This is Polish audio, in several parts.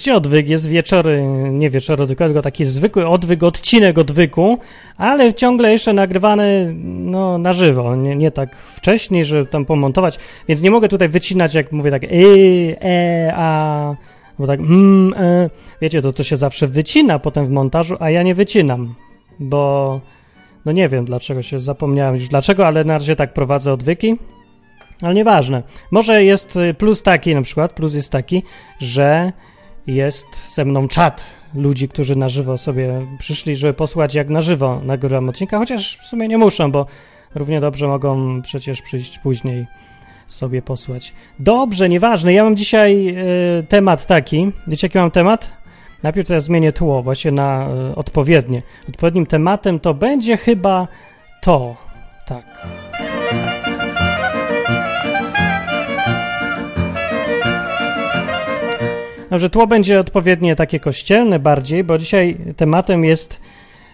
znaleźć. Odwyk jest wieczory, nie wieczory, tylko taki zwykły odwyk, odcinek odwyku, ale ciągle jeszcze nagrywany no, na żywo, nie, nie tak wcześniej, żeby tam pomontować, więc nie mogę tutaj wycinać, jak mówię tak e, e, a, bo tak mm, e. wiecie, to to się zawsze wycina potem w montażu, a ja nie wycinam, bo no nie wiem dlaczego się zapomniałem już dlaczego, ale na razie tak prowadzę odwyki. Ale nieważne. Może jest y, plus taki na przykład, plus jest taki, że jest ze mną czat ludzi, którzy na żywo sobie przyszli, żeby posłać jak na żywo nagrywam odcinka, chociaż w sumie nie muszą, bo równie dobrze mogą przecież przyjść później sobie posłać. Dobrze, nieważne. Ja mam dzisiaj y, temat taki. Wiecie, jaki mam temat? Najpierw teraz zmienię tło właśnie na y, odpowiednie. Odpowiednim tematem to będzie chyba to. Tak. Dobrze, tło będzie odpowiednie takie kościelne bardziej, bo dzisiaj tematem jest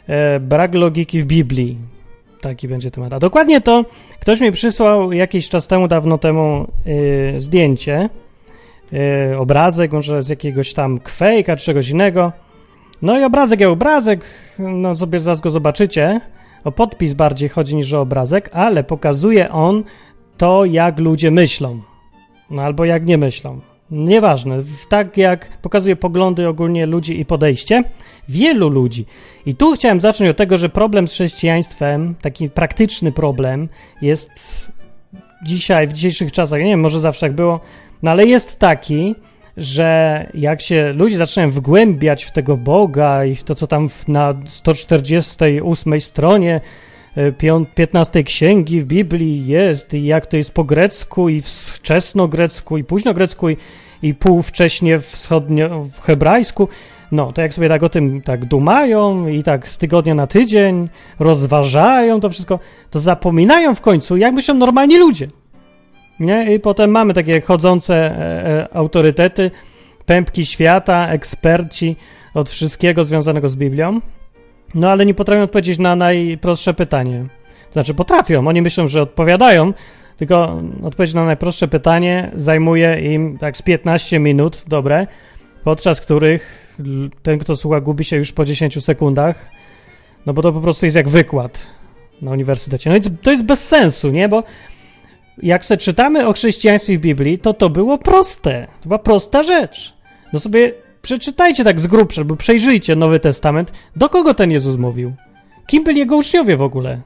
e, brak logiki w Biblii. Taki będzie temat. A dokładnie to ktoś mi przysłał jakiś czas temu, dawno temu e, zdjęcie, e, obrazek, może z jakiegoś tam kwejka czegoś innego. No i obrazek jak obrazek, no sobie zaraz go zobaczycie. O podpis bardziej chodzi niż o obrazek, ale pokazuje on to, jak ludzie myślą. No albo jak nie myślą. Nieważne, tak jak pokazuje poglądy ogólnie ludzi i podejście, wielu ludzi. I tu chciałem zacząć od tego, że problem z chrześcijaństwem, taki praktyczny problem, jest dzisiaj, w dzisiejszych czasach, nie wiem, może zawsze tak było, no ale jest taki, że jak się ludzie zaczynają wgłębiać w tego Boga i w to, co tam na 148 stronie 15 księgi w Biblii jest i jak to jest po grecku i wczesnogrecku i późnogrecku i, i półwcześnie wschodnio w hebrajsku. No, to jak sobie tak o tym tak dumają i tak z tygodnia na tydzień rozważają to wszystko, to zapominają w końcu, jak myślą normalni ludzie. Nie? I potem mamy takie chodzące e, e, autorytety, pępki świata, eksperci od wszystkiego związanego z Biblią. No ale nie potrafią odpowiedzieć na najprostsze pytanie. Znaczy potrafią, oni myślą, że odpowiadają, tylko odpowiedź na najprostsze pytanie zajmuje im tak z 15 minut, dobre, podczas których ten, kto słucha, gubi się już po 10 sekundach, no bo to po prostu jest jak wykład na uniwersytecie. No i to jest bez sensu, nie? Bo jak sobie czytamy o chrześcijaństwie w Biblii, to to było proste. To była prosta rzecz. No sobie Przeczytajcie tak z grubsza, albo przejrzyjcie Nowy Testament. Do kogo ten Jezus mówił? Kim byli jego uczniowie w ogóle?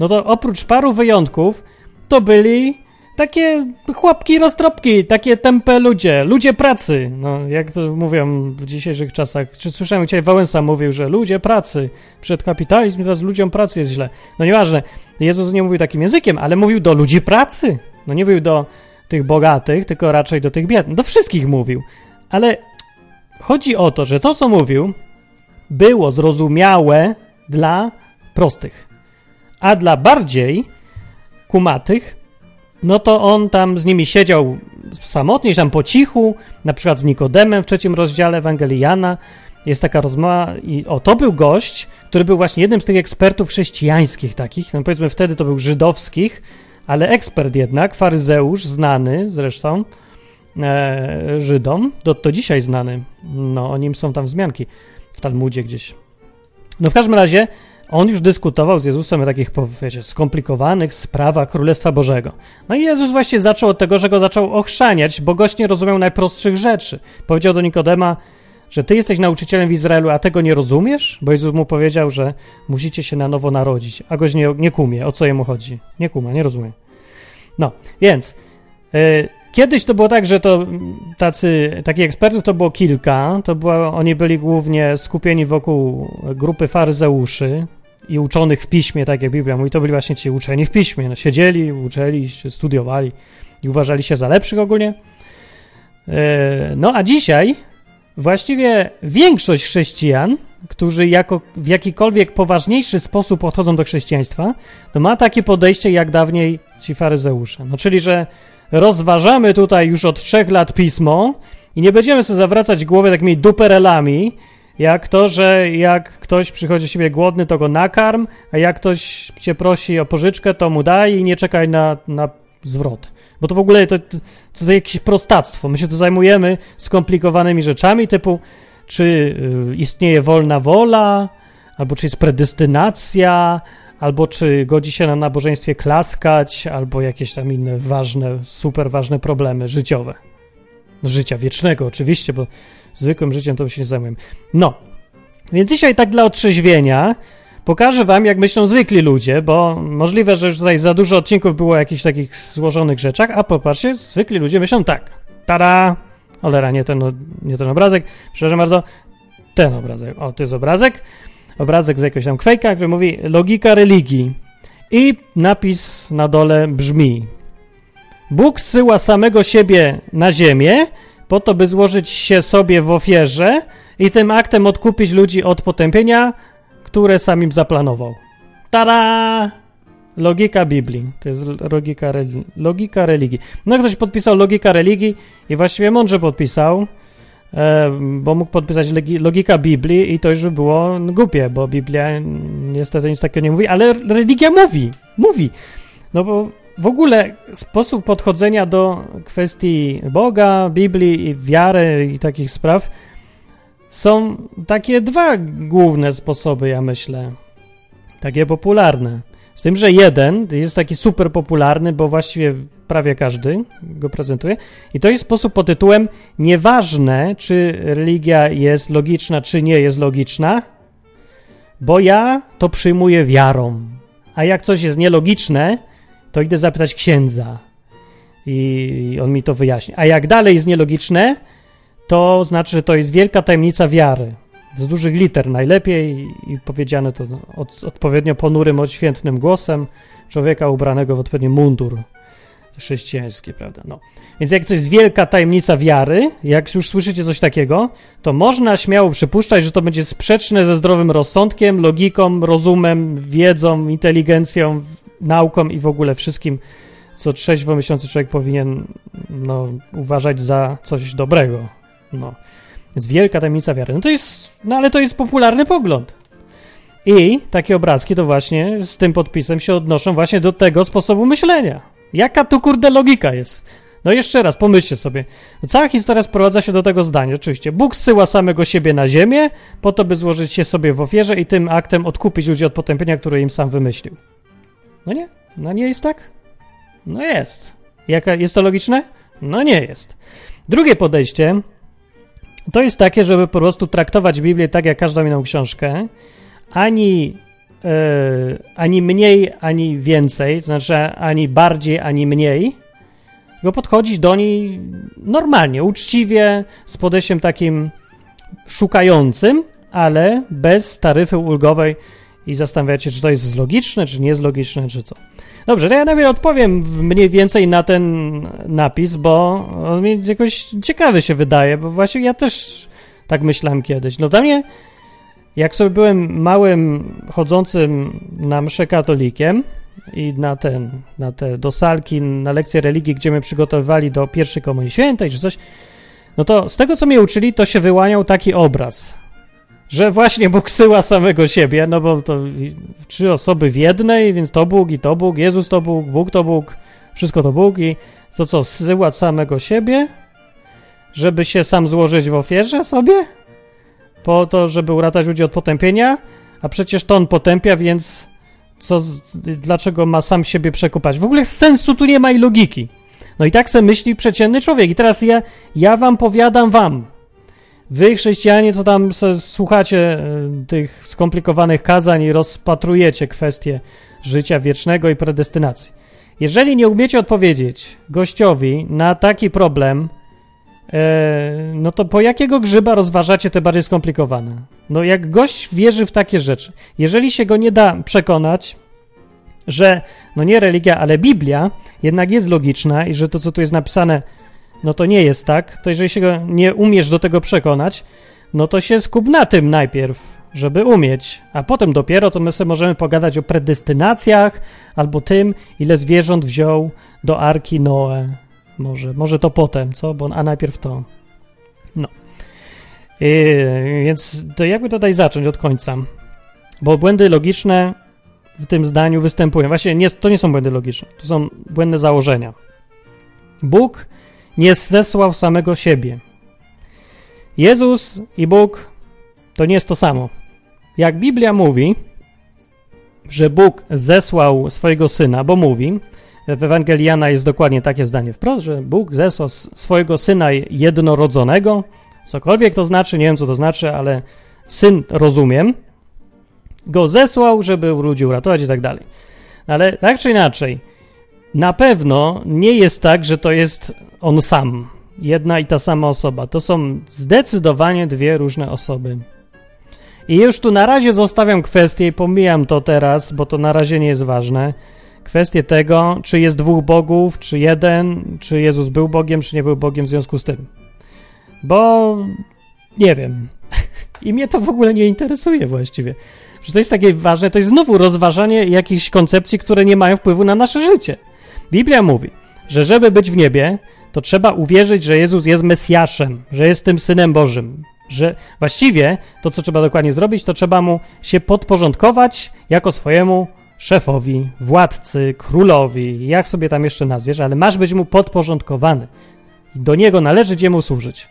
No to oprócz paru wyjątków, to byli takie chłopki roztropki, takie tempe ludzie, ludzie pracy. No, jak to mówią w dzisiejszych czasach. Czy słyszałem dzisiaj Wałęsa mówił, że ludzie pracy, przed kapitalizm, teraz ludziom pracy jest źle. No nieważne, Jezus nie mówił takim językiem, ale mówił do ludzi pracy. No nie mówił do tych bogatych, tylko raczej do tych biednych. Do wszystkich mówił. Ale Chodzi o to, że to, co mówił, było zrozumiałe dla prostych, a dla bardziej kumatych, no to on tam z nimi siedział samotnie, tam po cichu, na przykład z Nikodemem w trzecim rozdziale Ewangelii Jana. Jest taka rozmowa i o, to był gość, który był właśnie jednym z tych ekspertów chrześcijańskich takich, no powiedzmy wtedy to był żydowskich, ale ekspert jednak, faryzeusz, znany zresztą, e, Żydom, do, to dzisiaj znany. No, o nim są tam wzmianki w Talmudzie gdzieś. No w każdym razie on już dyskutował z Jezusem o takich, wiecie, skomplikowanych sprawach Królestwa Bożego. No i Jezus właśnie zaczął od tego, że go zaczął ochrzaniać, bo gość nie rozumiał najprostszych rzeczy. Powiedział do Nikodema, że ty jesteś nauczycielem w Izraelu, a tego nie rozumiesz? Bo Jezus mu powiedział, że musicie się na nowo narodzić, a gość nie, nie kumie, o co jemu chodzi. Nie kuma, nie rozumie. No, więc... Yy, Kiedyś to było tak, że to tacy, takich ekspertów to było kilka. To było, oni byli głównie skupieni wokół grupy faryzeuszy i uczonych w piśmie, tak jak Biblia mówi. To byli właśnie ci uczeni w piśmie. No, siedzieli, uczeli, studiowali i uważali się za lepszych ogólnie. E, no a dzisiaj właściwie większość chrześcijan, którzy jako, w jakikolwiek poważniejszy sposób podchodzą do chrześcijaństwa, to ma takie podejście jak dawniej ci faryzeusze. No czyli, że rozważamy tutaj już od trzech lat pismo i nie będziemy sobie zawracać głowy takimi duperelami, jak to, że jak ktoś przychodzi siebie głodny, to go nakarm, a jak ktoś cię prosi o pożyczkę, to mu daj i nie czekaj na, na zwrot. Bo to w ogóle to, to, to jakieś prostactwo. My się tu zajmujemy skomplikowanymi rzeczami typu czy y, istnieje wolna wola, albo czy jest predestynacja, albo czy godzi się na nabożeństwie klaskać, albo jakieś tam inne ważne, super ważne problemy życiowe. Życia wiecznego oczywiście, bo zwykłym życiem to się nie zajmujemy. No, więc dzisiaj tak dla otrzeźwienia pokażę wam, jak myślą zwykli ludzie, bo możliwe, że już tutaj za dużo odcinków było o jakichś takich złożonych rzeczach, a popatrzcie, zwykli ludzie myślą tak. Tada! Olera, nie ten, nie ten obrazek. Przepraszam bardzo, ten obrazek. O, to jest obrazek. Obrazek z jakiegoś tam kwejka, który mówi logika religii. I napis na dole brzmi: Bóg zsyła samego siebie na ziemię, po to, by złożyć się sobie w ofierze i tym aktem odkupić ludzi od potępienia, które sam im zaplanował. Tada! Logika Biblii. To jest logika, religi logika religii. No ktoś podpisał logika religii i właściwie mądrze podpisał, bo mógł podpisać logika Biblii i to już by było głupie, bo Biblia niestety nic takiego nie mówi, ale religia mówi. Mówi. No bo w ogóle sposób podchodzenia do kwestii Boga, Biblii i wiary i takich spraw są takie dwa główne sposoby, ja myślę. Takie popularne. Z tym, że jeden jest taki super popularny, bo właściwie prawie każdy go prezentuje. I to jest sposób pod tytułem Nieważne, czy religia jest logiczna, czy nie jest logiczna, bo ja to przyjmuję wiarą. A jak coś jest nielogiczne, to idę zapytać księdza. I on mi to wyjaśni. A jak dalej jest nielogiczne, to znaczy, że to jest wielka tajemnica wiary. Z dużych liter najlepiej i powiedziane to od, odpowiednio ponurym, odświętnym głosem człowieka ubranego w odpowiedni mundur chrześcijański, prawda? No. Więc jak to jest wielka tajemnica wiary, jak już słyszycie coś takiego, to można śmiało przypuszczać, że to będzie sprzeczne ze zdrowym rozsądkiem, logiką, rozumem, wiedzą, inteligencją, nauką i w ogóle wszystkim, co trzeźwo myślący człowiek powinien no, uważać za coś dobrego. No. Jest wielka tajemnica wiary. No to jest, no ale to jest popularny pogląd. I takie obrazki to właśnie z tym podpisem się odnoszą właśnie do tego sposobu myślenia. Jaka tu kurde logika jest? No jeszcze raz, pomyślcie sobie. Cała historia sprowadza się do tego zdania. Oczywiście, Bóg zsyła samego siebie na ziemię, po to, by złożyć się sobie w ofierze i tym aktem odkupić ludzi od potępienia, które im sam wymyślił. No nie? No nie jest tak? No jest. Jaka, jest to logiczne? No nie jest. Drugie podejście to jest takie, żeby po prostu traktować Biblię tak jak każdą inną książkę, ani, ani mniej, ani więcej, to znaczy ani bardziej, ani mniej, tylko podchodzić do niej normalnie, uczciwie, z podejściem takim szukającym, ale bez taryfy ulgowej i zastanawiacie, czy to jest logiczne, czy nie jest logiczne, czy co. Dobrze, to ja najpierw odpowiem mniej więcej na ten napis, bo on mi jakoś ciekawy się wydaje, bo właśnie ja też tak myślałem kiedyś. No dla mnie, jak sobie byłem małym, chodzącym na mszę katolikiem i na ten, na te dosalki, na lekcje religii, gdzie mnie przygotowywali do pierwszej komunii świętej czy coś, no to z tego, co mnie uczyli, to się wyłaniał taki obraz że właśnie Bóg syła samego siebie, no bo to trzy osoby w jednej, więc to Bóg i to Bóg, Jezus to Bóg, Bóg to Bóg, wszystko to Bóg i to co, syła samego siebie, żeby się sam złożyć w ofierze sobie? Po to, żeby uratować ludzi od potępienia? A przecież to on potępia, więc co, dlaczego ma sam siebie przekupać? W ogóle sensu tu nie ma i logiki. No i tak se myśli przeciętny człowiek. I teraz ja, ja wam powiadam wam, Wy, chrześcijanie, co tam słuchacie e, tych skomplikowanych kazań i rozpatrujecie kwestie życia wiecznego i predestynacji. Jeżeli nie umiecie odpowiedzieć gościowi na taki problem, no to po jakiego grzyba rozważacie te bardziej skomplikowane? No jak gość wierzy w takie rzeczy, jeżeli się go nie da przekonać, że no nie religia, ale Biblia jednak jest logiczna i że to, co tu jest napisane, no to nie jest tak, to jeżeli się go nie umiesz do tego przekonać, no to się skup na tym najpierw, żeby umieć, a potem dopiero to my sobie możemy pogadać o predestynacjach albo tym, ile zwierząt wziął do Arki Noe. Może, może to potem, co? Bo, a najpierw to. No. I, więc to jakby tutaj zacząć od końca. Bo błędy logiczne w tym zdaniu występują. Właśnie nie, to nie są błędy logiczne, to są błędne założenia. Bóg nie zesłał samego siebie. Jezus i Bóg to nie jest to samo. Jak Biblia mówi, że Bóg zesłał swojego syna, bo mówi, w Ewangelii Jana jest dokładnie takie zdanie wprost, że Bóg zesłał swojego syna jednorodzonego, cokolwiek to znaczy, nie wiem co to znaczy, ale syn rozumiem, go zesłał, żeby ludzi uratować i tak dalej. Ale tak czy inaczej, na pewno nie jest tak, że to jest on sam, jedna i ta sama osoba. To są zdecydowanie dwie różne osoby. I już tu na razie zostawiam kwestię i pomijam to teraz, bo to na razie nie jest ważne. Kwestię tego, czy jest dwóch bogów, czy jeden, czy Jezus był Bogiem, czy nie był Bogiem w związku z tym. Bo nie wiem. I mnie to w ogóle nie interesuje właściwie. Że to jest takie ważne, to jest znowu rozważanie jakichś koncepcji, które nie mają wpływu na nasze życie. Biblia mówi, że żeby być w niebie, to trzeba uwierzyć, że Jezus jest Mesjaszem, że jest tym Synem Bożym. Że właściwie to, co trzeba dokładnie zrobić, to trzeba mu się podporządkować jako swojemu szefowi, władcy, królowi, jak sobie tam jeszcze nazwiesz, ale masz być mu podporządkowany. Do niego należy jemu służyć.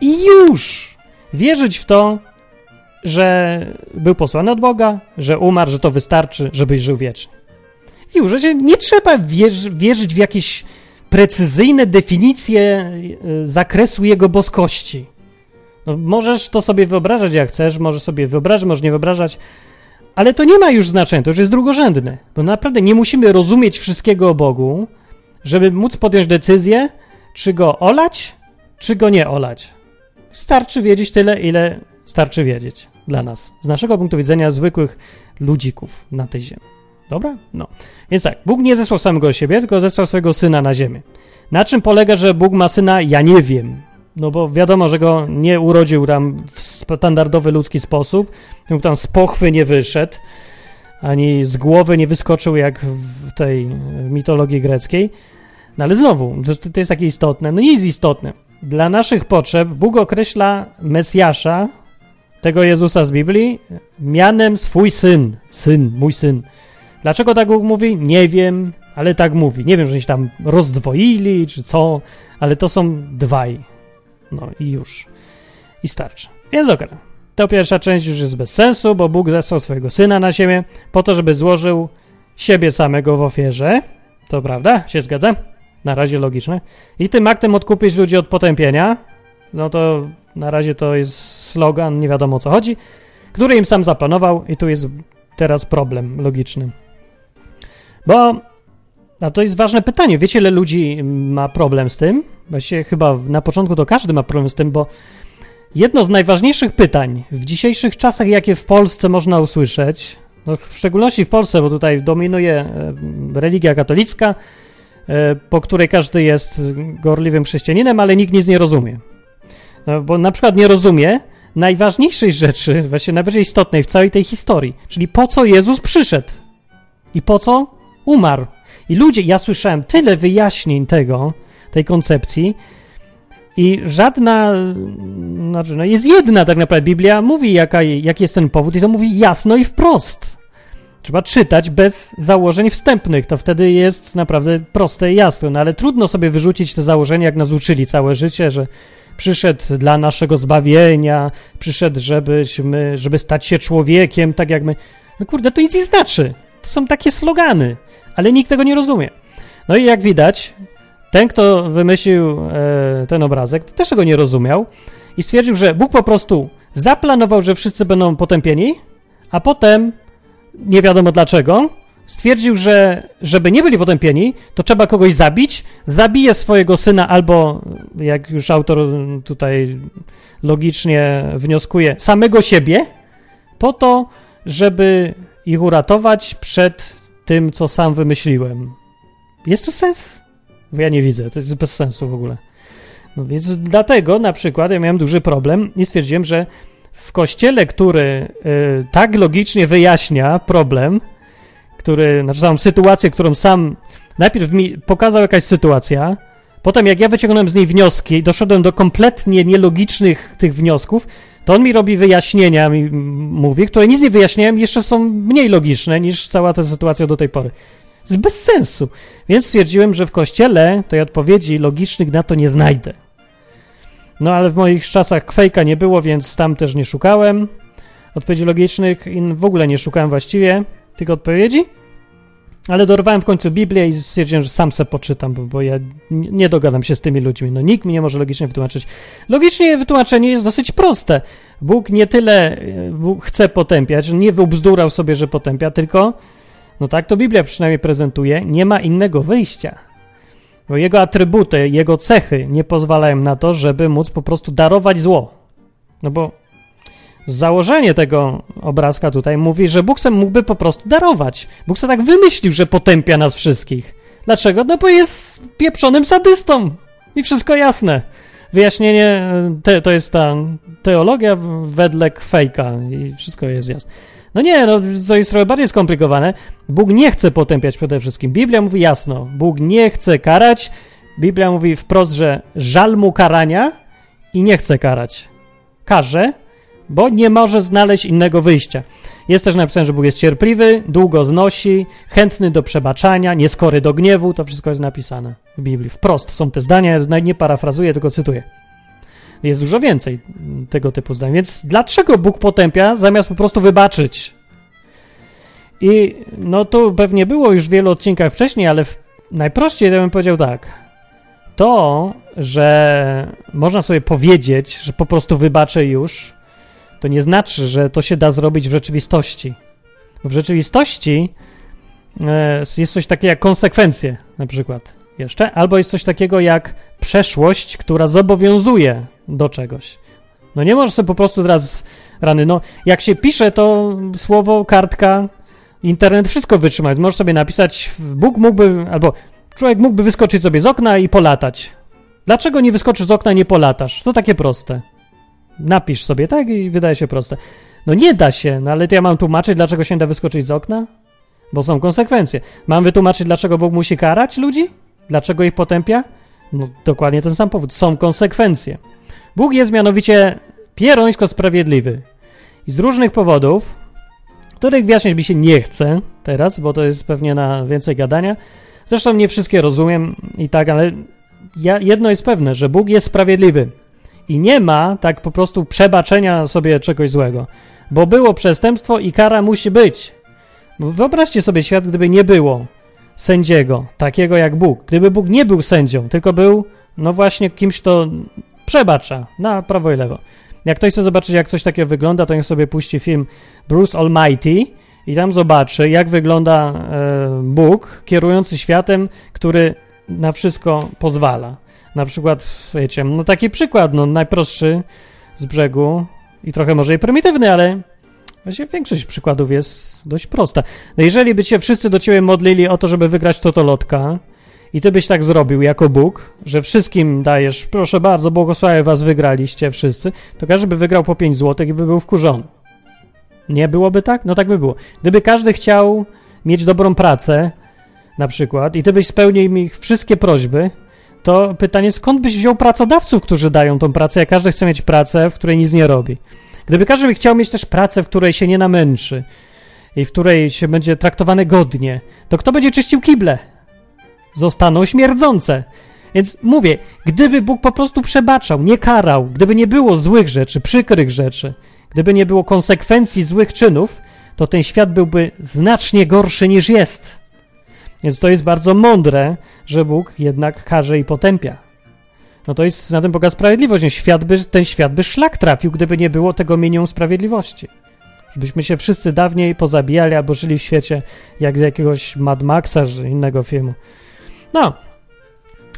I już wierzyć w to, że był posłany od Boga, że umarł, że to wystarczy, żebyś żył wiecznie. I już nie trzeba wierzy, wierzyć w jakieś precyzyjne definicje y, zakresu jego boskości. No, możesz to sobie wyobrażać jak chcesz, możesz sobie wyobrażać, możesz nie wyobrażać, ale to nie ma już znaczenia, to już jest drugorzędne, bo naprawdę nie musimy rozumieć wszystkiego o Bogu, żeby móc podjąć decyzję, czy go olać, czy go nie olać. Starczy wiedzieć tyle, ile starczy wiedzieć dla nas, z naszego punktu widzenia zwykłych ludzików na tej ziemi. Dobra? No. Więc tak, Bóg nie zesłał samego siebie, tylko zesłał swojego syna na ziemię. Na czym polega, że Bóg ma syna? Ja nie wiem. No bo wiadomo, że go nie urodził tam w standardowy ludzki sposób, tam z pochwy nie wyszedł, ani z głowy nie wyskoczył jak w tej mitologii greckiej. No ale znowu, to, to jest takie istotne. No nie jest istotne. Dla naszych potrzeb Bóg określa Mesjasza, tego Jezusa z Biblii, mianem swój syn. Syn, mój syn. Dlaczego tak Bóg mówi? Nie wiem, ale tak mówi. Nie wiem, że się tam rozdwoili, czy co, ale to są dwaj. No i już. I starczy. Więc okej. To pierwsza część już jest bez sensu, bo Bóg zesłał swojego syna na ziemię po to, żeby złożył siebie samego w ofierze. To prawda? Się zgadza? Na razie logiczne. I tym aktem odkupić ludzi od potępienia. No to na razie to jest slogan, nie wiadomo o co chodzi, który im sam zaplanował i tu jest teraz problem logiczny. Bo a to jest ważne pytanie. Wiecie, ile ludzi ma problem z tym? Właściwie chyba na początku to każdy ma problem z tym, bo jedno z najważniejszych pytań w dzisiejszych czasach, jakie w Polsce można usłyszeć, no w szczególności w Polsce, bo tutaj dominuje e, religia katolicka, e, po której każdy jest gorliwym chrześcijaninem, ale nikt nic nie rozumie. No, bo na przykład nie rozumie najważniejszej rzeczy, właśnie najbardziej istotnej w całej tej historii, czyli po co Jezus przyszedł i po co umarł. I ludzie, ja słyszałem tyle wyjaśnień tego, tej koncepcji, i żadna, znaczy, no jest jedna tak naprawdę. Biblia mówi, jaka, jaki jest ten powód, i to mówi jasno i wprost. Trzeba czytać bez założeń wstępnych, to wtedy jest naprawdę proste i jasne. No ale trudno sobie wyrzucić te założenia, jak nas uczyli całe życie, że przyszedł dla naszego zbawienia, przyszedł, żebyśmy, żeby stać się człowiekiem, tak jak my. No kurde, to nic nie znaczy. To są takie slogany ale nikt tego nie rozumie. No i jak widać, ten, kto wymyślił e, ten obrazek, też tego nie rozumiał i stwierdził, że Bóg po prostu zaplanował, że wszyscy będą potępieni, a potem, nie wiadomo dlaczego, stwierdził, że żeby nie byli potępieni, to trzeba kogoś zabić, zabije swojego syna albo, jak już autor tutaj logicznie wnioskuje, samego siebie, po to, żeby ich uratować przed tym, co sam wymyśliłem. Jest tu sens? Bo ja nie widzę, to jest bez sensu w ogóle. No więc dlatego na przykład ja miałem duży problem i stwierdziłem, że w kościele, który y, tak logicznie wyjaśnia problem, który, znaczy samą sytuację, którą sam najpierw mi pokazał jakaś sytuacja, potem jak ja wyciągnąłem z niej wnioski, doszedłem do kompletnie nielogicznych tych wniosków, to on mi robi wyjaśnienia, mi mówi, które nic nie wyjaśniają jeszcze są mniej logiczne niż cała ta sytuacja do tej pory. Z bez sensu. Więc stwierdziłem, że w kościele tej odpowiedzi logicznych na to nie znajdę. No ale w moich czasach kwejka nie było, więc tam też nie szukałem odpowiedzi logicznych i w ogóle nie szukałem właściwie tych odpowiedzi. Ale dorwałem w końcu Biblię i stwierdziłem, że sam se poczytam, bo, bo ja nie dogadam się z tymi ludźmi. No nikt mi nie może logicznie wytłumaczyć. Logicznie wytłumaczenie jest dosyć proste. Bóg nie tyle e, Bóg chce potępiać, nie wybzdurał sobie, że potępia, tylko, no tak to Biblia przynajmniej prezentuje, nie ma innego wyjścia. Bo jego atrybuty, jego cechy nie pozwalają na to, żeby móc po prostu darować zło. No bo założenie tego obrazka tutaj mówi, że Bóg sam mógłby po prostu darować. Bóg sobie tak wymyślił, że potępia nas wszystkich. Dlaczego? No bo jest pieprzonym sadystą. I wszystko jasne. Wyjaśnienie te, to jest ta teologia wedle fejka i wszystko jest jasne. No nie, no to jest trochę bardziej skomplikowane. Bóg nie chce potępiać przede wszystkim. Biblia mówi jasno, Bóg nie chce karać. Biblia mówi wprost, że żal mu karania i nie chce karać. Karze, bo nie może znaleźć innego wyjścia. Jest też napisane, że Bóg jest cierpliwy, długo znosi, chętny do przebaczania, nieskory do gniewu. To wszystko jest napisane w Biblii. Wprost są te zdania, ja nie parafrazuję, tylko cytuję. Jest dużo więcej tego typu zdań. Więc dlaczego Bóg potępia, zamiast po prostu wybaczyć? I no tu pewnie było już w wielu odcinkach wcześniej, ale w, najprościej ja bym powiedział tak. To, że można sobie powiedzieć, że po prostu wybaczę już, to nie znaczy, że to się da zrobić w rzeczywistości. W rzeczywistości e, jest coś takiego jak konsekwencje, na przykład jeszcze, albo jest coś takiego jak przeszłość, która zobowiązuje do czegoś. No nie możesz sobie po prostu teraz rany, no jak się pisze to słowo, kartka, internet, wszystko wytrzymać. Możesz sobie napisać, Bóg mógłby, albo człowiek mógłby wyskoczyć sobie z okna i polatać. Dlaczego nie wyskoczysz z okna nie polatasz? To takie proste. Napisz sobie, tak? I wydaje się proste. No nie da się, no ale to ja mam tłumaczyć, dlaczego się nie da wyskoczyć z okna? Bo są konsekwencje. Mam wytłumaczyć, dlaczego Bóg musi karać ludzi? Dlaczego ich potępia? No dokładnie ten sam powód. Są konsekwencje. Bóg jest mianowicie pierońsko sprawiedliwy. I z różnych powodów, których wyjaśniać mi się nie chce teraz, bo to jest pewnie na więcej gadania. Zresztą nie wszystkie rozumiem i tak, ale ja, jedno jest pewne, że Bóg jest sprawiedliwy. I nie ma tak po prostu przebaczenia sobie czegoś złego. Bo było przestępstwo i kara musi być. Wyobraźcie sobie świat, gdyby nie było sędziego, takiego jak Bóg. Gdyby Bóg nie był sędzią, tylko był, no właśnie, kimś, kto przebacza na prawo i lewo. Jak ktoś chce zobaczyć, jak coś takiego wygląda, to niech sobie puści film Bruce Almighty i tam zobaczy, jak wygląda e, Bóg kierujący światem, który na wszystko pozwala. Na przykład, wiecie, no taki przykład, no najprostszy z brzegu i trochę może i prymitywny, ale właśnie większość przykładów jest dość prosta. No jeżeli by się wszyscy do ciebie modlili o to, żeby wygrać totolotka i ty byś tak zrobił jako Bóg, że wszystkim dajesz, proszę bardzo, błogosławię was, wygraliście wszyscy, to każdy by wygrał po 5 zł i by był wkurzony. Nie byłoby tak? No tak by było. Gdyby każdy chciał mieć dobrą pracę, na przykład, i ty byś spełnił ich wszystkie prośby, to pytanie, skąd byś wziął pracodawców, którzy dają tą pracę, jak każdy chce mieć pracę, w której nic nie robi. Gdyby każdy by chciał mieć też pracę, w której się nie namęczy i w której się będzie traktowany godnie, to kto będzie czyścił kible? Zostaną śmierdzące. Więc mówię, gdyby Bóg po prostu przebaczał, nie karał, gdyby nie było złych rzeczy, przykrych rzeczy, gdyby nie było konsekwencji złych czynów, to ten świat byłby znacznie gorszy niż jest. Więc to jest bardzo mądre, że Bóg jednak karze i potępia. No to jest na tym polega sprawiedliwość. Świat by, ten świat by szlak trafił, gdyby nie było tego minimum sprawiedliwości. Żebyśmy się wszyscy dawniej pozabijali albo żyli w świecie jak z jakiegoś Mad Maxa czy innego filmu. No,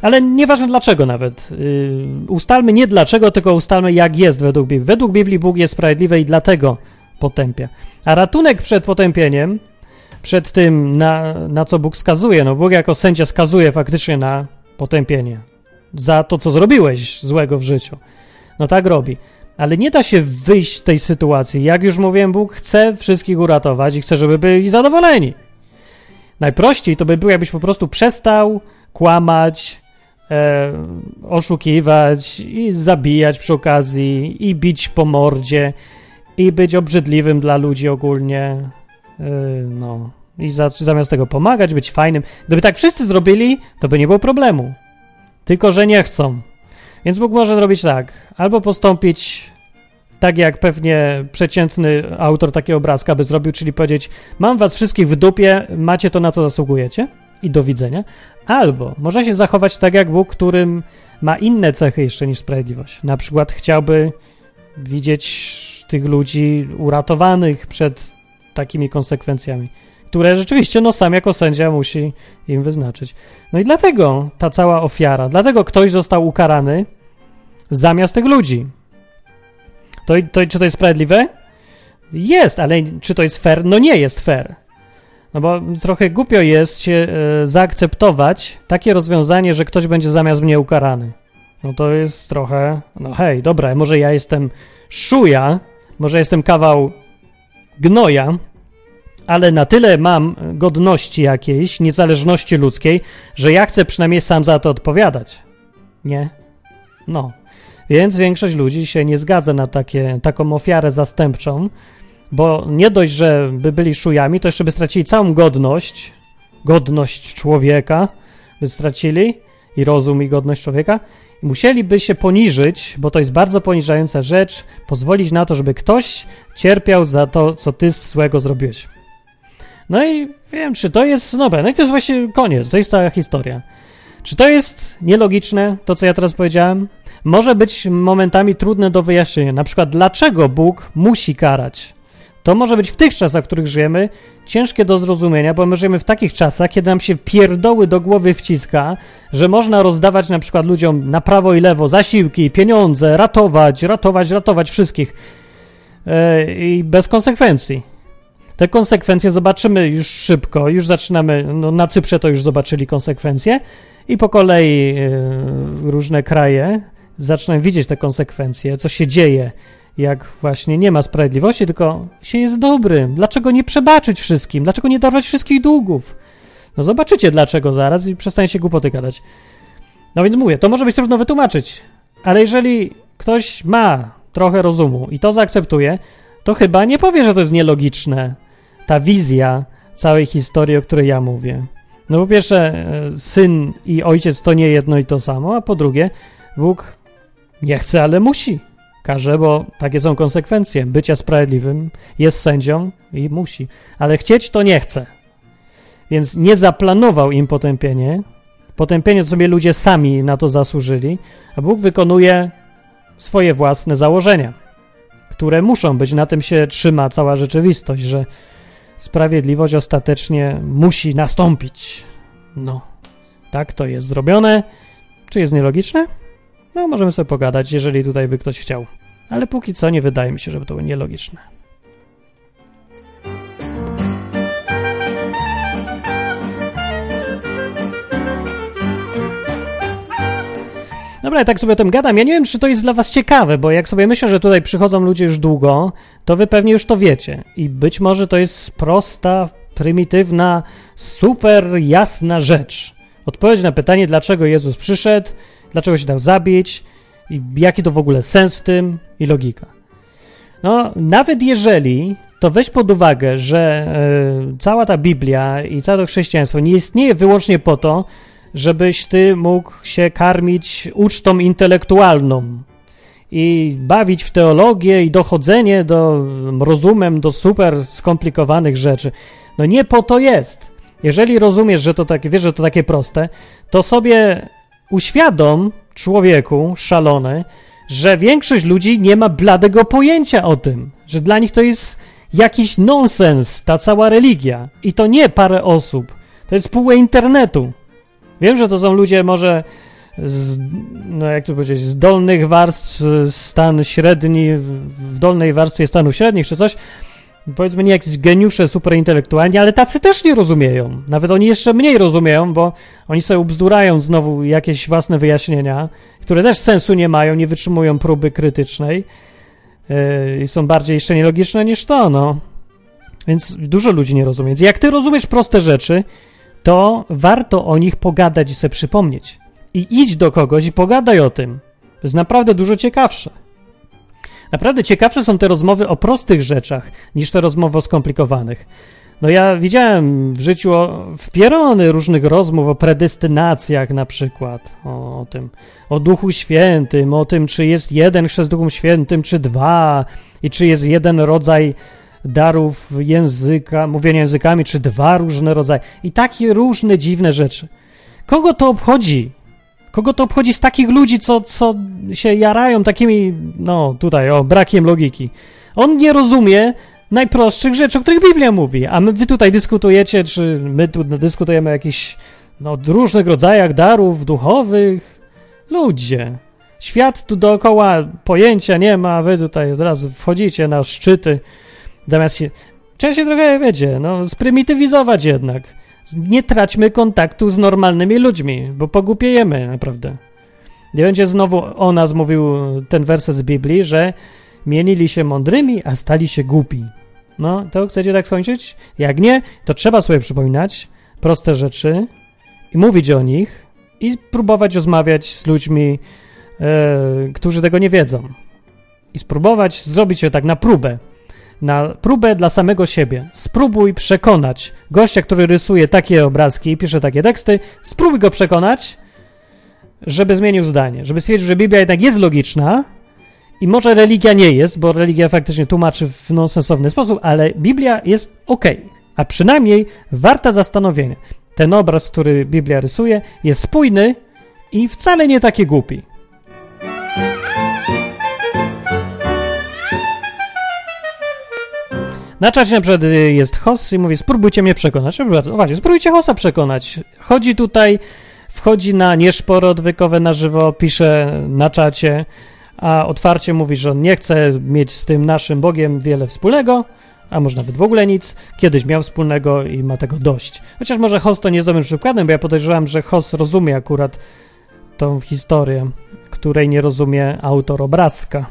ale nieważne dlaczego nawet. Yy, ustalmy nie dlaczego, tylko ustalmy jak jest według Biblii. Według Biblii Bóg jest sprawiedliwy i dlatego potępia. A ratunek przed potępieniem przed tym, na, na co Bóg skazuje. No Bóg jako sędzia skazuje faktycznie na potępienie za to, co zrobiłeś złego w życiu. No tak robi. Ale nie da się wyjść z tej sytuacji. Jak już mówiłem, Bóg chce wszystkich uratować i chce, żeby byli zadowoleni. Najprościej to by było, jakbyś po prostu przestał kłamać, e, oszukiwać i zabijać przy okazji i bić po mordzie i być obrzydliwym dla ludzi ogólnie. E, no. I za, zamiast tego pomagać, być fajnym. Gdyby tak wszyscy zrobili, to by nie było problemu. Tylko, że nie chcą. Więc Bóg może zrobić tak. Albo postąpić tak, jak pewnie przeciętny autor takiego obrazka by zrobił, czyli powiedzieć: Mam was wszystkich w dupie, macie to, na co zasługujecie i do widzenia. Albo może się zachować tak jak Bóg, którym ma inne cechy jeszcze niż sprawiedliwość. Na przykład chciałby widzieć tych ludzi uratowanych przed takimi konsekwencjami, które rzeczywiście no sam jako sędzia musi im wyznaczyć. No i dlatego ta cała ofiara, dlatego ktoś został ukarany zamiast tych ludzi. To, to, czy to jest sprawiedliwe? Jest, ale czy to jest fair? No nie jest fair. No bo trochę głupio jest się e, zaakceptować takie rozwiązanie, że ktoś będzie zamiast mnie ukarany. No to jest trochę, no hej, dobra, może ja jestem szuja, może jestem kawał gnoja, ale na tyle mam godności jakiejś, niezależności ludzkiej, że ja chcę przynajmniej sam za to odpowiadać. Nie? No. Więc większość ludzi się nie zgadza na takie, taką ofiarę zastępczą, bo nie dość, że by byli szujami, to jeszcze by stracili całą godność, godność człowieka by stracili i rozum i godność człowieka musieliby się poniżyć, bo to jest bardzo poniżająca rzecz, pozwolić na to, żeby ktoś cierpiał za to, co ty złego zrobiłeś. No i wiem, czy to jest, no, no i to jest właśnie koniec, to jest cała historia. Czy to jest nielogiczne, to co ja teraz powiedziałem? Może być momentami trudne do wyjaśnienia. Na przykład, dlaczego Bóg musi karać? To może być w tych czasach, w których żyjemy, ciężkie do zrozumienia, bo my żyjemy w takich czasach, kiedy nam się pierdoły do głowy wciska, że można rozdawać na przykład ludziom na prawo i lewo zasiłki, pieniądze, ratować, ratować, ratować wszystkich yy, i bez konsekwencji. Te konsekwencje zobaczymy już szybko, już zaczynamy, no na Cyprze to już zobaczyli konsekwencje i po kolei yy, różne kraje zaczynają widzieć te konsekwencje, co się dzieje jak właśnie nie ma sprawiedliwości, tylko się jest dobrym. Dlaczego nie przebaczyć wszystkim? Dlaczego nie dawać wszystkich długów? No zobaczycie dlaczego zaraz i przestaniecie głupoty gadać. No więc mówię, to może być trudno wytłumaczyć, ale jeżeli ktoś ma trochę rozumu i to zaakceptuje, to chyba nie powie, że to jest nielogiczne. Ta wizja całej historii, o której ja mówię. No po pierwsze, e, syn i ojciec to nie jedno i to samo, a po drugie, Bóg nie chce, ale musi karze, bo takie są konsekwencje. Bycia sprawiedliwym jest sędzią i musi, ale chcieć to nie chce. Więc nie zaplanował im potępienie. Potępienie to sobie ludzie sami na to zasłużyli, a Bóg wykonuje swoje własne założenia, które muszą być. Na tym się trzyma cała rzeczywistość, że sprawiedliwość ostatecznie musi nastąpić. No, tak to jest zrobione. Czy jest nielogiczne? No, możemy sobie pogadać, jeżeli tutaj by ktoś chciał. Ale póki co nie wydaje mi się, żeby to było nielogiczne. Dobra, ja tak sobie o tym gadam. Ja nie wiem, czy to jest dla was ciekawe, bo jak sobie myślę, że tutaj przychodzą ludzie już długo, to wy pewnie już to wiecie. I być może to jest prosta, prymitywna, super jasna rzecz. Odpowiedź na pytanie, dlaczego Jezus przyszedł, dlaczego się dał zabić i jaki to w ogóle sens w tym i logika. No, nawet jeżeli, to weź pod uwagę, że y, cała ta Biblia i całe to chrześcijaństwo nie istnieje wyłącznie po to, żebyś ty mógł się karmić ucztą intelektualną i bawić w teologię i dochodzenie do rozumem do super skomplikowanych rzeczy. No nie po to jest. Jeżeli rozumiesz, że to takie, wiesz, że to takie proste, to sobie uświadom człowieku szalony, że większość ludzi nie ma bladego pojęcia o tym, że dla nich to jest jakiś nonsens, ta cała religia. I to nie parę osób, to jest pół internetu. Wiem, że to są ludzie może z, no jak to powiedzieć, z dolnych warstw, stan średni, w dolnej warstwie stanu średnich czy coś, powiedzmy nie jakieś geniusze superintelektualni, ale tacy też nie rozumieją. Nawet oni jeszcze mniej rozumieją, bo oni sobie ubzdurają znowu jakieś własne wyjaśnienia, które też sensu nie mają, nie wytrzymują próby krytycznej yy, i są bardziej jeszcze nielogiczne niż to, no. Więc dużo ludzi nie rozumie. Więc jak ty rozumiesz proste rzeczy, to warto o nich pogadać i sobie przypomnieć. i idź do kogoś i pogadaj o tym. To jest naprawdę dużo ciekawsze. Naprawdę ciekawsze są te rozmowy o prostych rzeczach niż te rozmowy o skomplikowanych. No ja widziałem w życiu wpierony różnych rozmów o predestynacjach na przykład, o, o, tym, o Duchu Świętym, o tym, czy jest jeden chrzest Duchem Świętym, czy dwa i czy jest jeden rodzaj darów języka, mówienia językami, czy dwa różne rodzaje i takie różne dziwne rzeczy. Kogo to obchodzi? Kogo to obchodzi z takich ludzi, co, co się jarają takimi, no tutaj, o, brakiem logiki? On nie rozumie najprostszych rzeczy, o których Biblia mówi, a my, wy tutaj dyskutujecie, czy my tu dyskutujemy o jakichś no, różnych rodzajach darów duchowych. Ludzie. Świat tu dookoła pojęcia nie ma, wy tutaj od razu wchodzicie na szczyty, zamiast się... Trzeba się trochę, wiecie, no, sprymitywizować jednak. Nie traćmy kontaktu z normalnymi ludźmi, bo pogupiejemy naprawdę. Nie będzie znowu o nas mówił ten werset z Biblii, że mienili się mądrymi, a stali się głupi. No, to chcecie tak skończyć? Jak nie, to trzeba sobie przypominać proste rzeczy i mówić o nich i próbować rozmawiać z ludźmi, e, którzy tego nie wiedzą. I spróbować zrobić się tak na próbę. Na próbę dla samego siebie. Spróbuj przekonać gościa, który rysuje takie obrazki i pisze takie teksty, spróbuj go przekonać, żeby zmienił zdanie, żeby stwierdził, że Biblia jednak jest logiczna, i może religia nie jest, bo religia faktycznie tłumaczy w nonsensowny sposób, ale Biblia jest ok, a przynajmniej warta zastanowienia. Ten obraz, który Biblia rysuje, jest spójny i wcale nie taki głupi. Na czacie na przykład jest Hoss i mówi, spróbujcie mnie przekonać. Uważajcie, spróbujcie Hossa przekonać. Chodzi tutaj, wchodzi na nieszporo odwykowe na żywo, pisze na czacie, a otwarcie mówi, że on nie chce mieć z tym naszym Bogiem wiele wspólnego, a może nawet w ogóle nic. Kiedyś miał wspólnego i ma tego dość. Chociaż może Hoss to nie jest dobrym przykładem, bo ja podejrzewam, że Hoss rozumie akurat tą historię, której nie rozumie autor obrazka.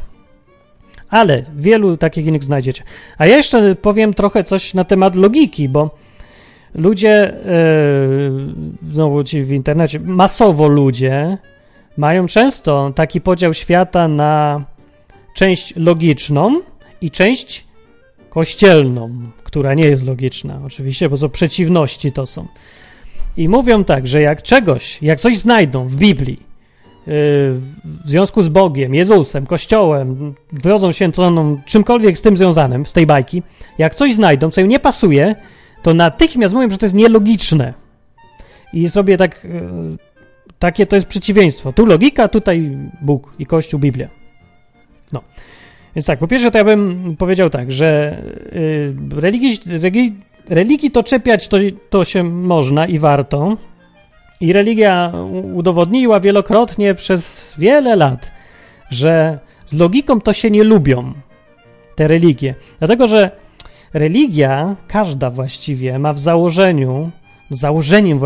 Ale wielu takich innych znajdziecie. A ja jeszcze powiem trochę coś na temat logiki, bo ludzie, yy, znowu ci w internecie, masowo ludzie mają często taki podział świata na część logiczną i część kościelną, która nie jest logiczna, oczywiście, bo to przeciwności to są. I mówią tak, że jak czegoś, jak coś znajdą w Biblii, w związku z Bogiem, Jezusem, Kościołem, się co, czymkolwiek z tym związanym, z tej bajki, jak coś znajdą, co im nie pasuje, to natychmiast mówią, że to jest nielogiczne. I sobie tak yy, takie to jest przeciwieństwo. Tu logika, tutaj Bóg i Kościół, Biblia. No. Więc tak, po pierwsze to ja bym powiedział tak, że religii, religii, religii to czepiać to, to się można i warto. I religia udowodniła wielokrotnie przez wiele lat, że z logiką to się nie lubią te religie. Dlatego, że religia, każda właściwie, ma w założeniu założeniem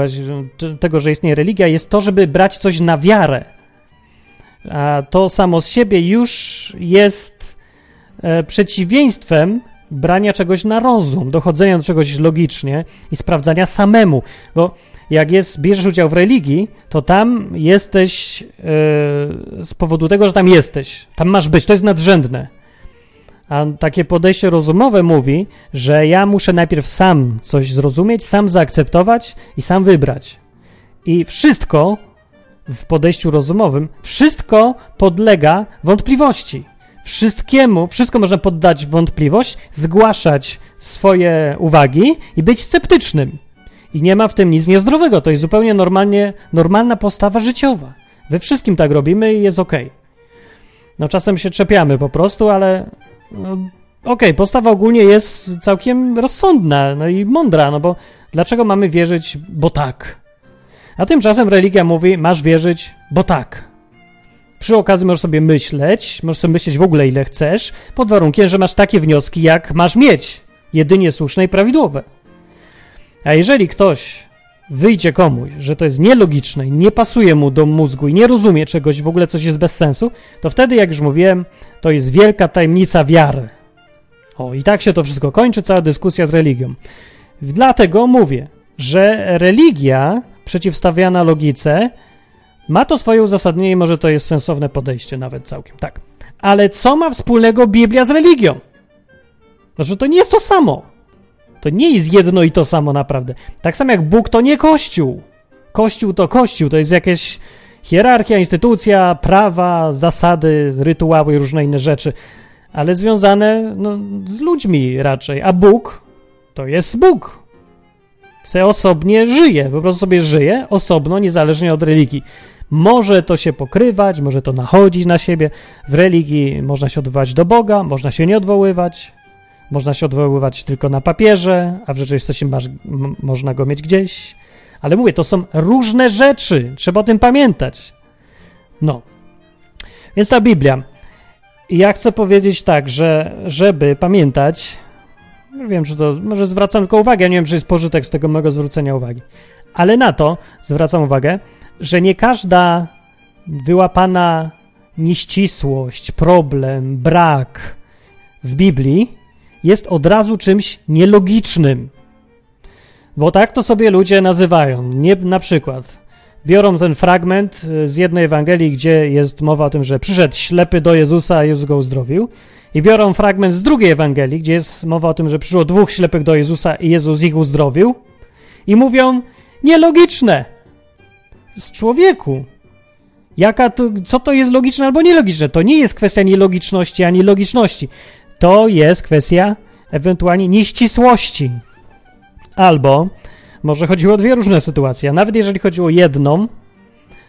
tego, że istnieje religia, jest to, żeby brać coś na wiarę. A to samo z siebie już jest e, przeciwieństwem brania czegoś na rozum, dochodzenia do czegoś logicznie i sprawdzania samemu. Bo jak jest, bierzesz udział w religii, to tam jesteś e, z powodu tego, że tam jesteś. Tam masz być, to jest nadrzędne. A takie podejście rozumowe mówi, że ja muszę najpierw sam coś zrozumieć, sam zaakceptować i sam wybrać. I wszystko w podejściu rozumowym, wszystko podlega wątpliwości. Wszystkiemu, wszystko można poddać wątpliwość, zgłaszać swoje uwagi i być sceptycznym. I nie ma w tym nic niezdrowego. To jest zupełnie normalnie, normalna postawa życiowa. We wszystkim tak robimy i jest ok. No czasem się czepiamy po prostu, ale no, Okej, okay, postawa ogólnie jest całkiem rozsądna no i mądra, no bo dlaczego mamy wierzyć, bo tak? A tymczasem religia mówi, masz wierzyć, bo tak. Przy okazji możesz sobie myśleć, możesz sobie myśleć w ogóle ile chcesz, pod warunkiem, że masz takie wnioski, jak masz mieć, jedynie słuszne i prawidłowe. A jeżeli ktoś wyjdzie komuś, że to jest nielogiczne nie pasuje mu do mózgu i nie rozumie czegoś, w ogóle coś jest bez sensu, to wtedy, jak już mówiłem, to jest wielka tajemnica wiary. O, i tak się to wszystko kończy, cała dyskusja z religią. Dlatego mówię, że religia przeciwstawiana logice Ma to swoje uzasadnienie może to jest sensowne podejście nawet całkiem, tak. Ale co ma wspólnego Biblia z religią? Znaczy, to nie jest to samo. To nie jest jedno i to samo naprawdę. Tak samo jak Bóg to nie Kościół. Kościół to Kościół, to jest jakaś hierarchia, instytucja, prawa, zasady, rytuały i różne inne rzeczy, ale związane no, z ludźmi raczej. A Bóg to jest Bóg. Se osobnie żyje, po prostu sobie żyje osobno, niezależnie od religii. Może to się pokrywać, może to nachodzić na siebie. W religii można się odwoływać do Boga, można się nie odwoływać. Można się odwoływać tylko na papierze, a w rzeczywistości masz, można go mieć gdzieś. Ale mówię, to są różne rzeczy, trzeba o tym pamiętać. No. Więc ta Biblia. ja chcę powiedzieć tak, że żeby pamiętać, nie wiem, czy to, może zwracam tylko uwagę, ja nie wiem, czy jest pożytek z tego mojego zwrócenia uwagi, ale na to zwracam uwagę, że nie każda wyłapana nieścisłość, problem, brak w Biblii jest od razu czymś nielogicznym. Bo tak to sobie ludzie nazywają. Nie, na przykład biorą ten fragment y, z jednej Ewangelii, gdzie jest mowa o tym, że przyszedł ślepy do Jezusa, a Jezus go uzdrowił. I biorą fragment z drugiej Ewangelii, gdzie jest mowa o tym, że przyszło dwóch ślepych do Jezusa i Jezus ich uzdrowił. I mówią, nielogiczne. Z człowieku. Jaka to, co to jest logiczne albo nielogiczne? To nie jest kwestia nielogiczności ani logiczności. To jest kwestia ewentualnie nieścisłości. Albo może chodziło o dwie różne sytuacje. A nawet jeżeli chodziło o jedną,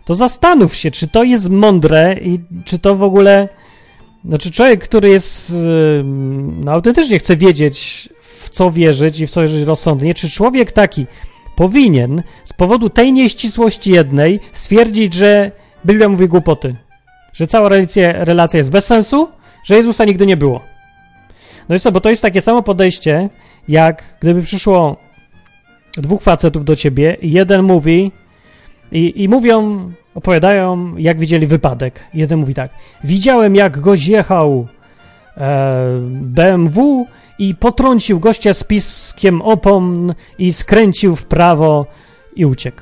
to zastanów się, czy to jest mądre i czy to w ogóle. Znaczy, człowiek, który jest. No, autentycznie chce wiedzieć, w co wierzyć i w co wierzyć rozsądnie, czy człowiek taki powinien z powodu tej nieścisłości jednej stwierdzić, że Biblia mówi głupoty, że cała relacja, relacja jest bez sensu, że Jezusa nigdy nie było. No i co, bo to jest takie samo podejście, jak gdyby przyszło dwóch facetów do ciebie i jeden mówi i, i mówią, opowiadają, jak widzieli wypadek. Jeden mówi tak, widziałem jak gość jechał e, BMW i potrącił gościa z piskiem opon i skręcił w prawo i uciekł.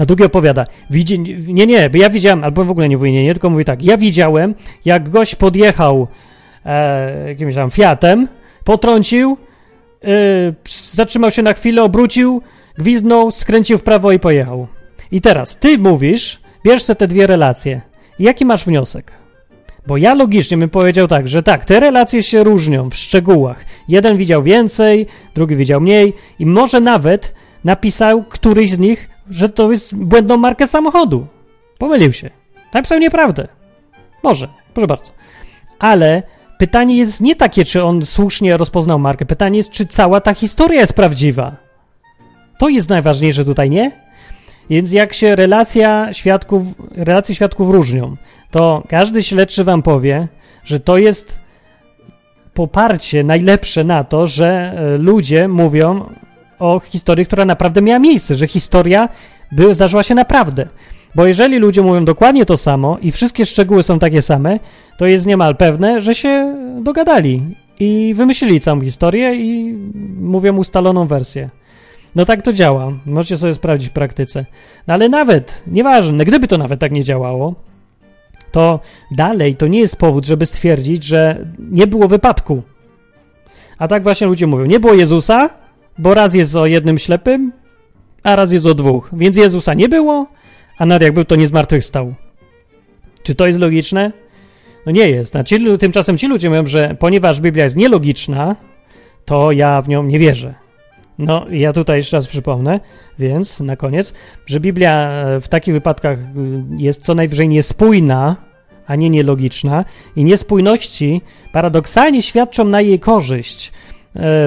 A drugi opowiada, widzi, nie, nie, ja widziałem, albo w ogóle nie mówi nie, nie, tylko mówi tak, ja widziałem, jak gość podjechał e, jakimś tam Fiatem, potrącił, e, zatrzymał się na chwilę, obrócił, gwizdnął, skręcił w prawo i pojechał. I teraz ty mówisz, bierz te dwie relacje. Jaki masz wniosek? Bo ja logicznie bym powiedział tak, że tak, te relacje się różnią w szczegółach. Jeden widział więcej, drugi widział mniej i może nawet napisał któryś z nich, że to jest błędną markę samochodu. Pomylił się. Napisał nieprawdę. Może, proszę bardzo. Ale pytanie jest nie takie, czy on słusznie rozpoznał markę. Pytanie jest, czy cała ta historia jest prawdziwa. To jest najważniejsze tutaj, nie? Więc jak się relacja świadków, relacje świadków różnią, to każdy śledczy wam powie, że to jest poparcie najlepsze na to, że e, ludzie mówią o historii, która naprawdę miała miejsce, że historia by, zdarzyła się naprawdę. Bo jeżeli ludzie mówią dokładnie to samo i wszystkie szczegóły są takie same, to jest niemal pewne, że się dogadali i wymyślili całą historię i mówią ustaloną wersję. No tak to działa. Możecie sobie sprawdzić w praktyce. No ale nawet, nieważne, gdyby to nawet tak nie działało, to dalej to nie jest powód, żeby stwierdzić, że nie było wypadku. A tak właśnie ludzie mówią, nie było Jezusa, bo raz jest o jednym ślepym, a raz jest o dwóch. Więc Jezusa nie było, a nawet jak był, to nie zmartwychwstał. Czy to jest logiczne? No nie jest. Znaczy, tymczasem ci ludzie mówią, że ponieważ Biblia jest nielogiczna, to ja w nią nie wierzę. No, ja tutaj jeszcze raz przypomnę, więc na koniec, że Biblia e, w takich wypadkach e, jest co najwyżej niespójna, a nie nielogiczna, i niespójności paradoksalnie świadczą na jej korzyść,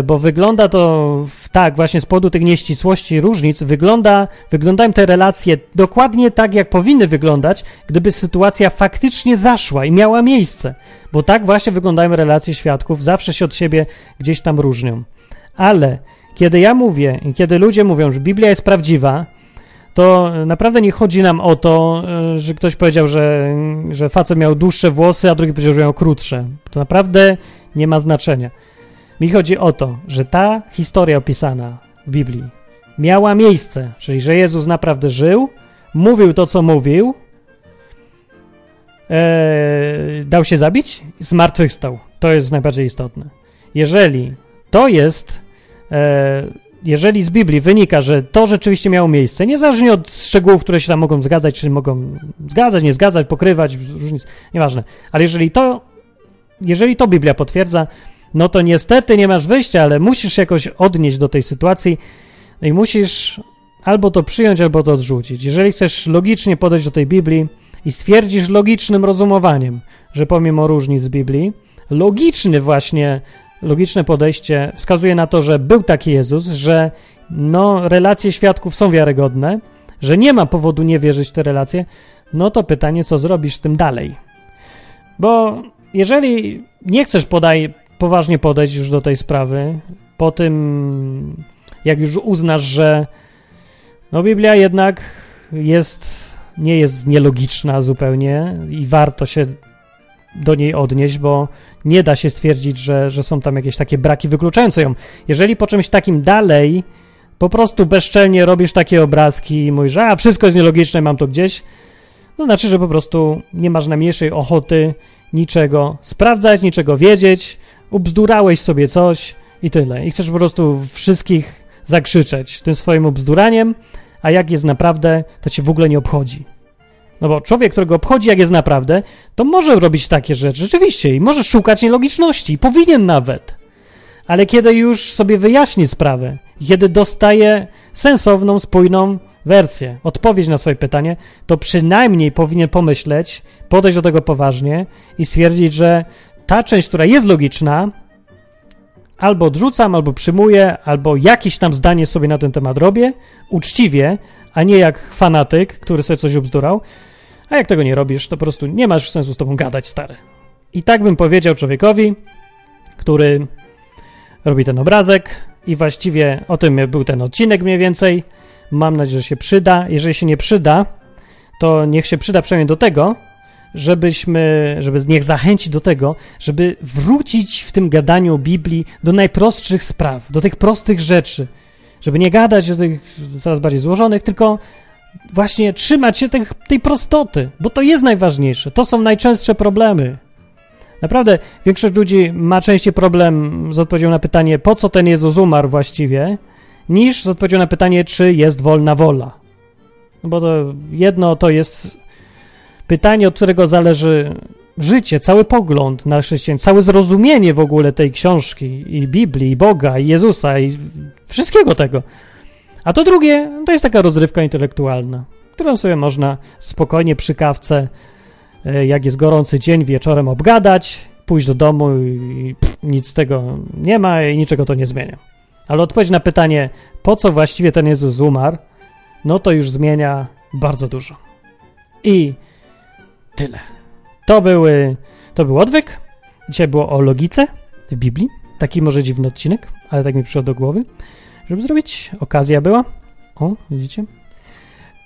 bo wygląda to tak, właśnie z powodu tych nieścisłości różnic, wygląda, wyglądają te relacje dokładnie tak, jak powinny wyglądać, gdyby sytuacja faktycznie zaszła i miała miejsce, bo tak właśnie wyglądają relacje świadków, zawsze się od siebie gdzieś tam różnią. Ale kiedy ja mówię kiedy ludzie mówią, że Biblia jest prawdziwa, to naprawdę nie chodzi nam o to, e, że ktoś powiedział, że, że facet miał dłuższe włosy, a drugi powiedział, że miał krótsze. To naprawdę nie ma znaczenia. Mi chodzi o to, że ta historia opisana w Biblii miała miejsce, czyli że Jezus naprawdę żył, mówił to, co mówił, e, dał się zabić, zmartwychwstał. To jest najbardziej istotne. Jeżeli to jest, e, jeżeli z Biblii wynika, że to rzeczywiście miało miejsce, niezależnie od szczegółów, które się tam mogą zgadzać, czy mogą zgadzać, nie zgadzać, pokrywać, różnic, nieważne, ale jeżeli to, jeżeli to Biblia potwierdza, no to niestety nie masz wyjścia, ale musisz jakoś odnieść do tej sytuacji i musisz albo to przyjąć, albo to odrzucić. Jeżeli chcesz logicznie podejść do tej Biblii i stwierdzisz logicznym rozumowaniem, że pomimo różnic Biblii, logiczny właśnie, logiczne podejście wskazuje na to, że był taki Jezus, że no, relacje świadków są wiarygodne, że nie ma powodu nie wierzyć w te relacje, no to pytanie, co zrobisz z tym dalej? Bo jeżeli nie chcesz podaj, poważnie podejść już do tej sprawy, po tym, jak już uznasz, że no Biblia jednak jest, nie jest nielogiczna zupełnie i warto się do niej odnieść, bo nie da się stwierdzić, że, że są tam jakieś takie braki wykluczające ją. Jeżeli po czymś takim dalej po prostu bezczelnie robisz takie obrazki i mówisz, a wszystko jest nielogiczne, mam to gdzieś, to znaczy, że po prostu nie masz najmniejszej ochoty niczego sprawdzać, niczego wiedzieć, ubzdurałeś sobie coś i tyle. I chcesz po prostu wszystkich zakrzyczeć tym swoim obzduraniem, a jak jest naprawdę, to cię w ogóle nie obchodzi. No bo człowiek, którego obchodzi, jak jest naprawdę, to może robić takie rzeczy, rzeczywiście, i może szukać nielogiczności, powinien nawet. Ale kiedy już sobie wyjaśni sprawę, kiedy dostaje sensowną, spójną wersję, odpowiedź na swoje pytanie, to przynajmniej powinien pomyśleć, podejść do tego poważnie i stwierdzić, że ta część, która jest logiczna, albo odrzucam, albo przyjmuję, albo jakieś tam zdanie sobie na ten temat robię, uczciwie, a nie jak fanatyk, który sobie coś obzdurał. A jak tego nie robisz, to po prostu nie masz sensu z tobą gadać, stary. I tak bym powiedział człowiekowi, który robi ten obrazek i właściwie o tym był ten odcinek mniej więcej. Mam nadzieję, że się przyda. Jeżeli się nie przyda, to niech się przyda przynajmniej do tego, żebyśmy, żeby niech zachęci do tego, żeby wrócić w tym gadaniu o Biblii do najprostszych spraw, do tych prostych rzeczy, żeby nie gadać o tych coraz bardziej złożonych, tylko właśnie trzymać się tych, tej prostoty, bo to jest najważniejsze. To są najczęstsze problemy. Naprawdę większość ludzi ma częściej problem z odpowiedzią na pytanie, po co ten Jezus umarł właściwie, niż z odpowiedzią na pytanie, czy jest wolna wola. No bo to jedno to jest pytanie, od którego zależy życie, cały pogląd na chrześcijaństwo, całe zrozumienie w ogóle tej książki i Biblii, i Boga, i Jezusa, i wszystkiego tego. A to drugie to jest taka rozrywka intelektualna, którą sobie można spokojnie przy kawce, e, jak jest gorący dzień, wieczorem obgadać, pójść do domu i pff, nic z tego nie ma i niczego to nie zmienia. Ale odpowiedź na pytanie, po co właściwie ten Jezus umarł, no to już zmienia bardzo dużo. I tyle. To, były, to był odwyk. Dzisiaj było o logice w Biblii. Taki może dziwny odcinek, ale tak mi przyszło do głowy, żeby zrobić. Okazja była. O, widzicie?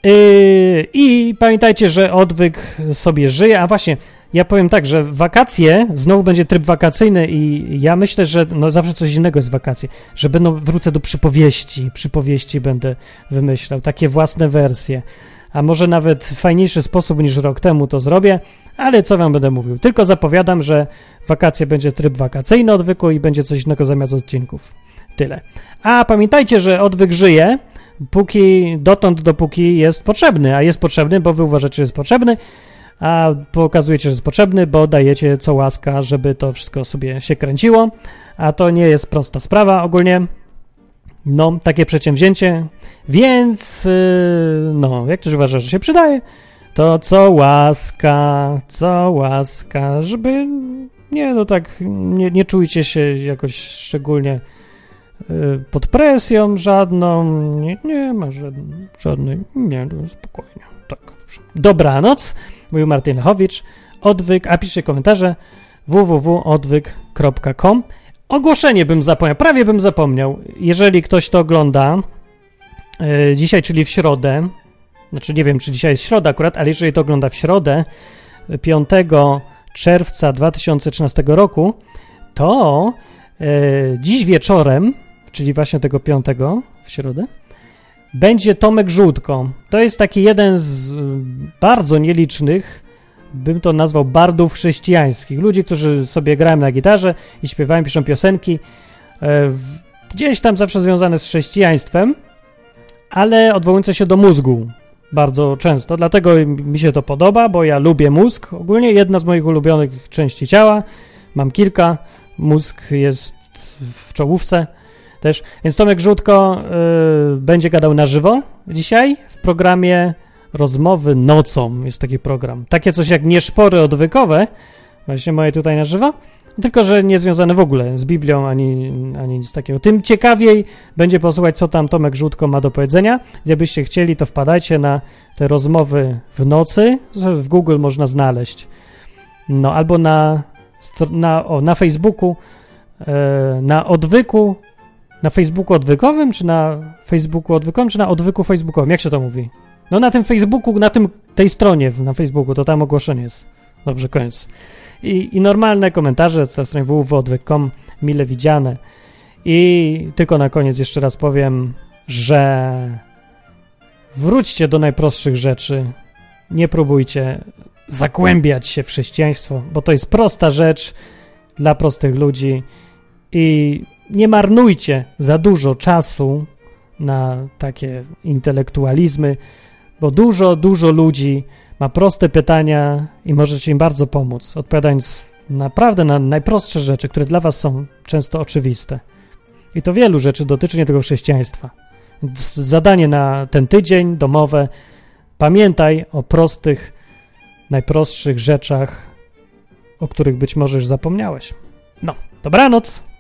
Yy, I pamiętajcie, że odwyk sobie żyje. A właśnie, ja powiem tak, że wakacje, znowu będzie tryb wakacyjny i ja myślę, że no zawsze coś innego jest wakacje, że będą, wrócę do przypowieści, przypowieści będę wymyślał, takie własne wersje a może nawet fajniejszy sposób niż rok temu to zrobię, ale co wam będę mówił? Tylko zapowiadam, że wakacje będzie tryb wakacyjny odwyku i będzie coś innego zamiast odcinków. Tyle. A pamiętajcie, że odwyk żyje, póki dotąd, dopóki jest potrzebny, a jest potrzebny, bo wy uważacie, że jest potrzebny, a pokazujecie, że jest potrzebny, bo dajecie co łaska, żeby to wszystko sobie się kręciło, a to nie jest prosta sprawa ogólnie. No, takie przedsięwzięcie, więc yy, no, jak ktoś uważa, że się przydaje, to co łaska, co łaska, żeby nie, no tak, nie, nie czujcie się jakoś szczególnie yy, pod presją żadną, nie, nie ma żadnej, żadnej, nie, no spokojnie, tak. Dobranoc, mówił Martin Lechowicz, odwyk, a piszcie komentarze www.odwyk.com Ogłoszenie bym zapomniał, prawie bym zapomniał. Jeżeli ktoś to ogląda yy, dzisiaj, czyli w środę, znaczy nie wiem, czy dzisiaj jest środa akurat, ale jeżeli to ogląda w środę, 5 czerwca 2013 roku, to yy, dziś wieczorem, czyli właśnie tego 5 w środę, będzie Tomek Żółtko. To jest taki jeden z bardzo nielicznych, bym to nazwał bardów chrześcijańskich. Ludzi, którzy sobie grają na gitarze i śpiewają, piszą piosenki, e, gdzieś tam zawsze związane z chrześcijaństwem, ale odwołujące się do mózgu bardzo często. Dlatego mi się to podoba, bo ja lubię mózg. Ogólnie jedna z moich ulubionych części ciała. Mam kilka. Mózg jest w czołówce też. Więc Tomek Żółtko y, będzie gadał na żywo dzisiaj w programie Rozmowy nocą. Jest taki program. Takie coś jak nieszpory odwykowe, właśnie moje tutaj na żywo, tylko że nie związane w ogóle z Biblią ani, ani nic takiego. Tym ciekawiej będzie posłuchać, co tam Tomek Żółtko ma do powiedzenia. Gdybyście chcieli, to wpadajcie na te rozmowy w nocy. W Google można znaleźć. No, albo na, na, o, na Facebooku, e, na odwyku na Facebooku odwykowym, czy na Facebooku odwykowym, czy na odwyku facebookowym? Jak się to mówi? No na tym Facebooku, na tym, tej stronie na Facebooku, to tam ogłoszenie jest. Dobrze, koniec. I, i normalne komentarze na stronie www.odwyk.com, mile widziane. I tylko na koniec jeszcze raz powiem, że wróćcie do najprostszych rzeczy. Nie próbujcie zagłębiać się w chrześcijaństwo, bo to jest prosta rzecz dla prostych ludzi i nie marnujcie za dużo czasu na takie intelektualizmy, bo dużo, dużo ludzi ma proste pytania i możecie im bardzo pomóc, odpowiadając naprawdę na najprostsze rzeczy, które dla was są często oczywiste. I to wielu rzeczy dotyczy nie tego chrześcijaństwa. Zadanie na ten tydzień domowe. Pamiętaj o prostych, najprostszych rzeczach, o których być może już zapomniałeś. No, dobranoc!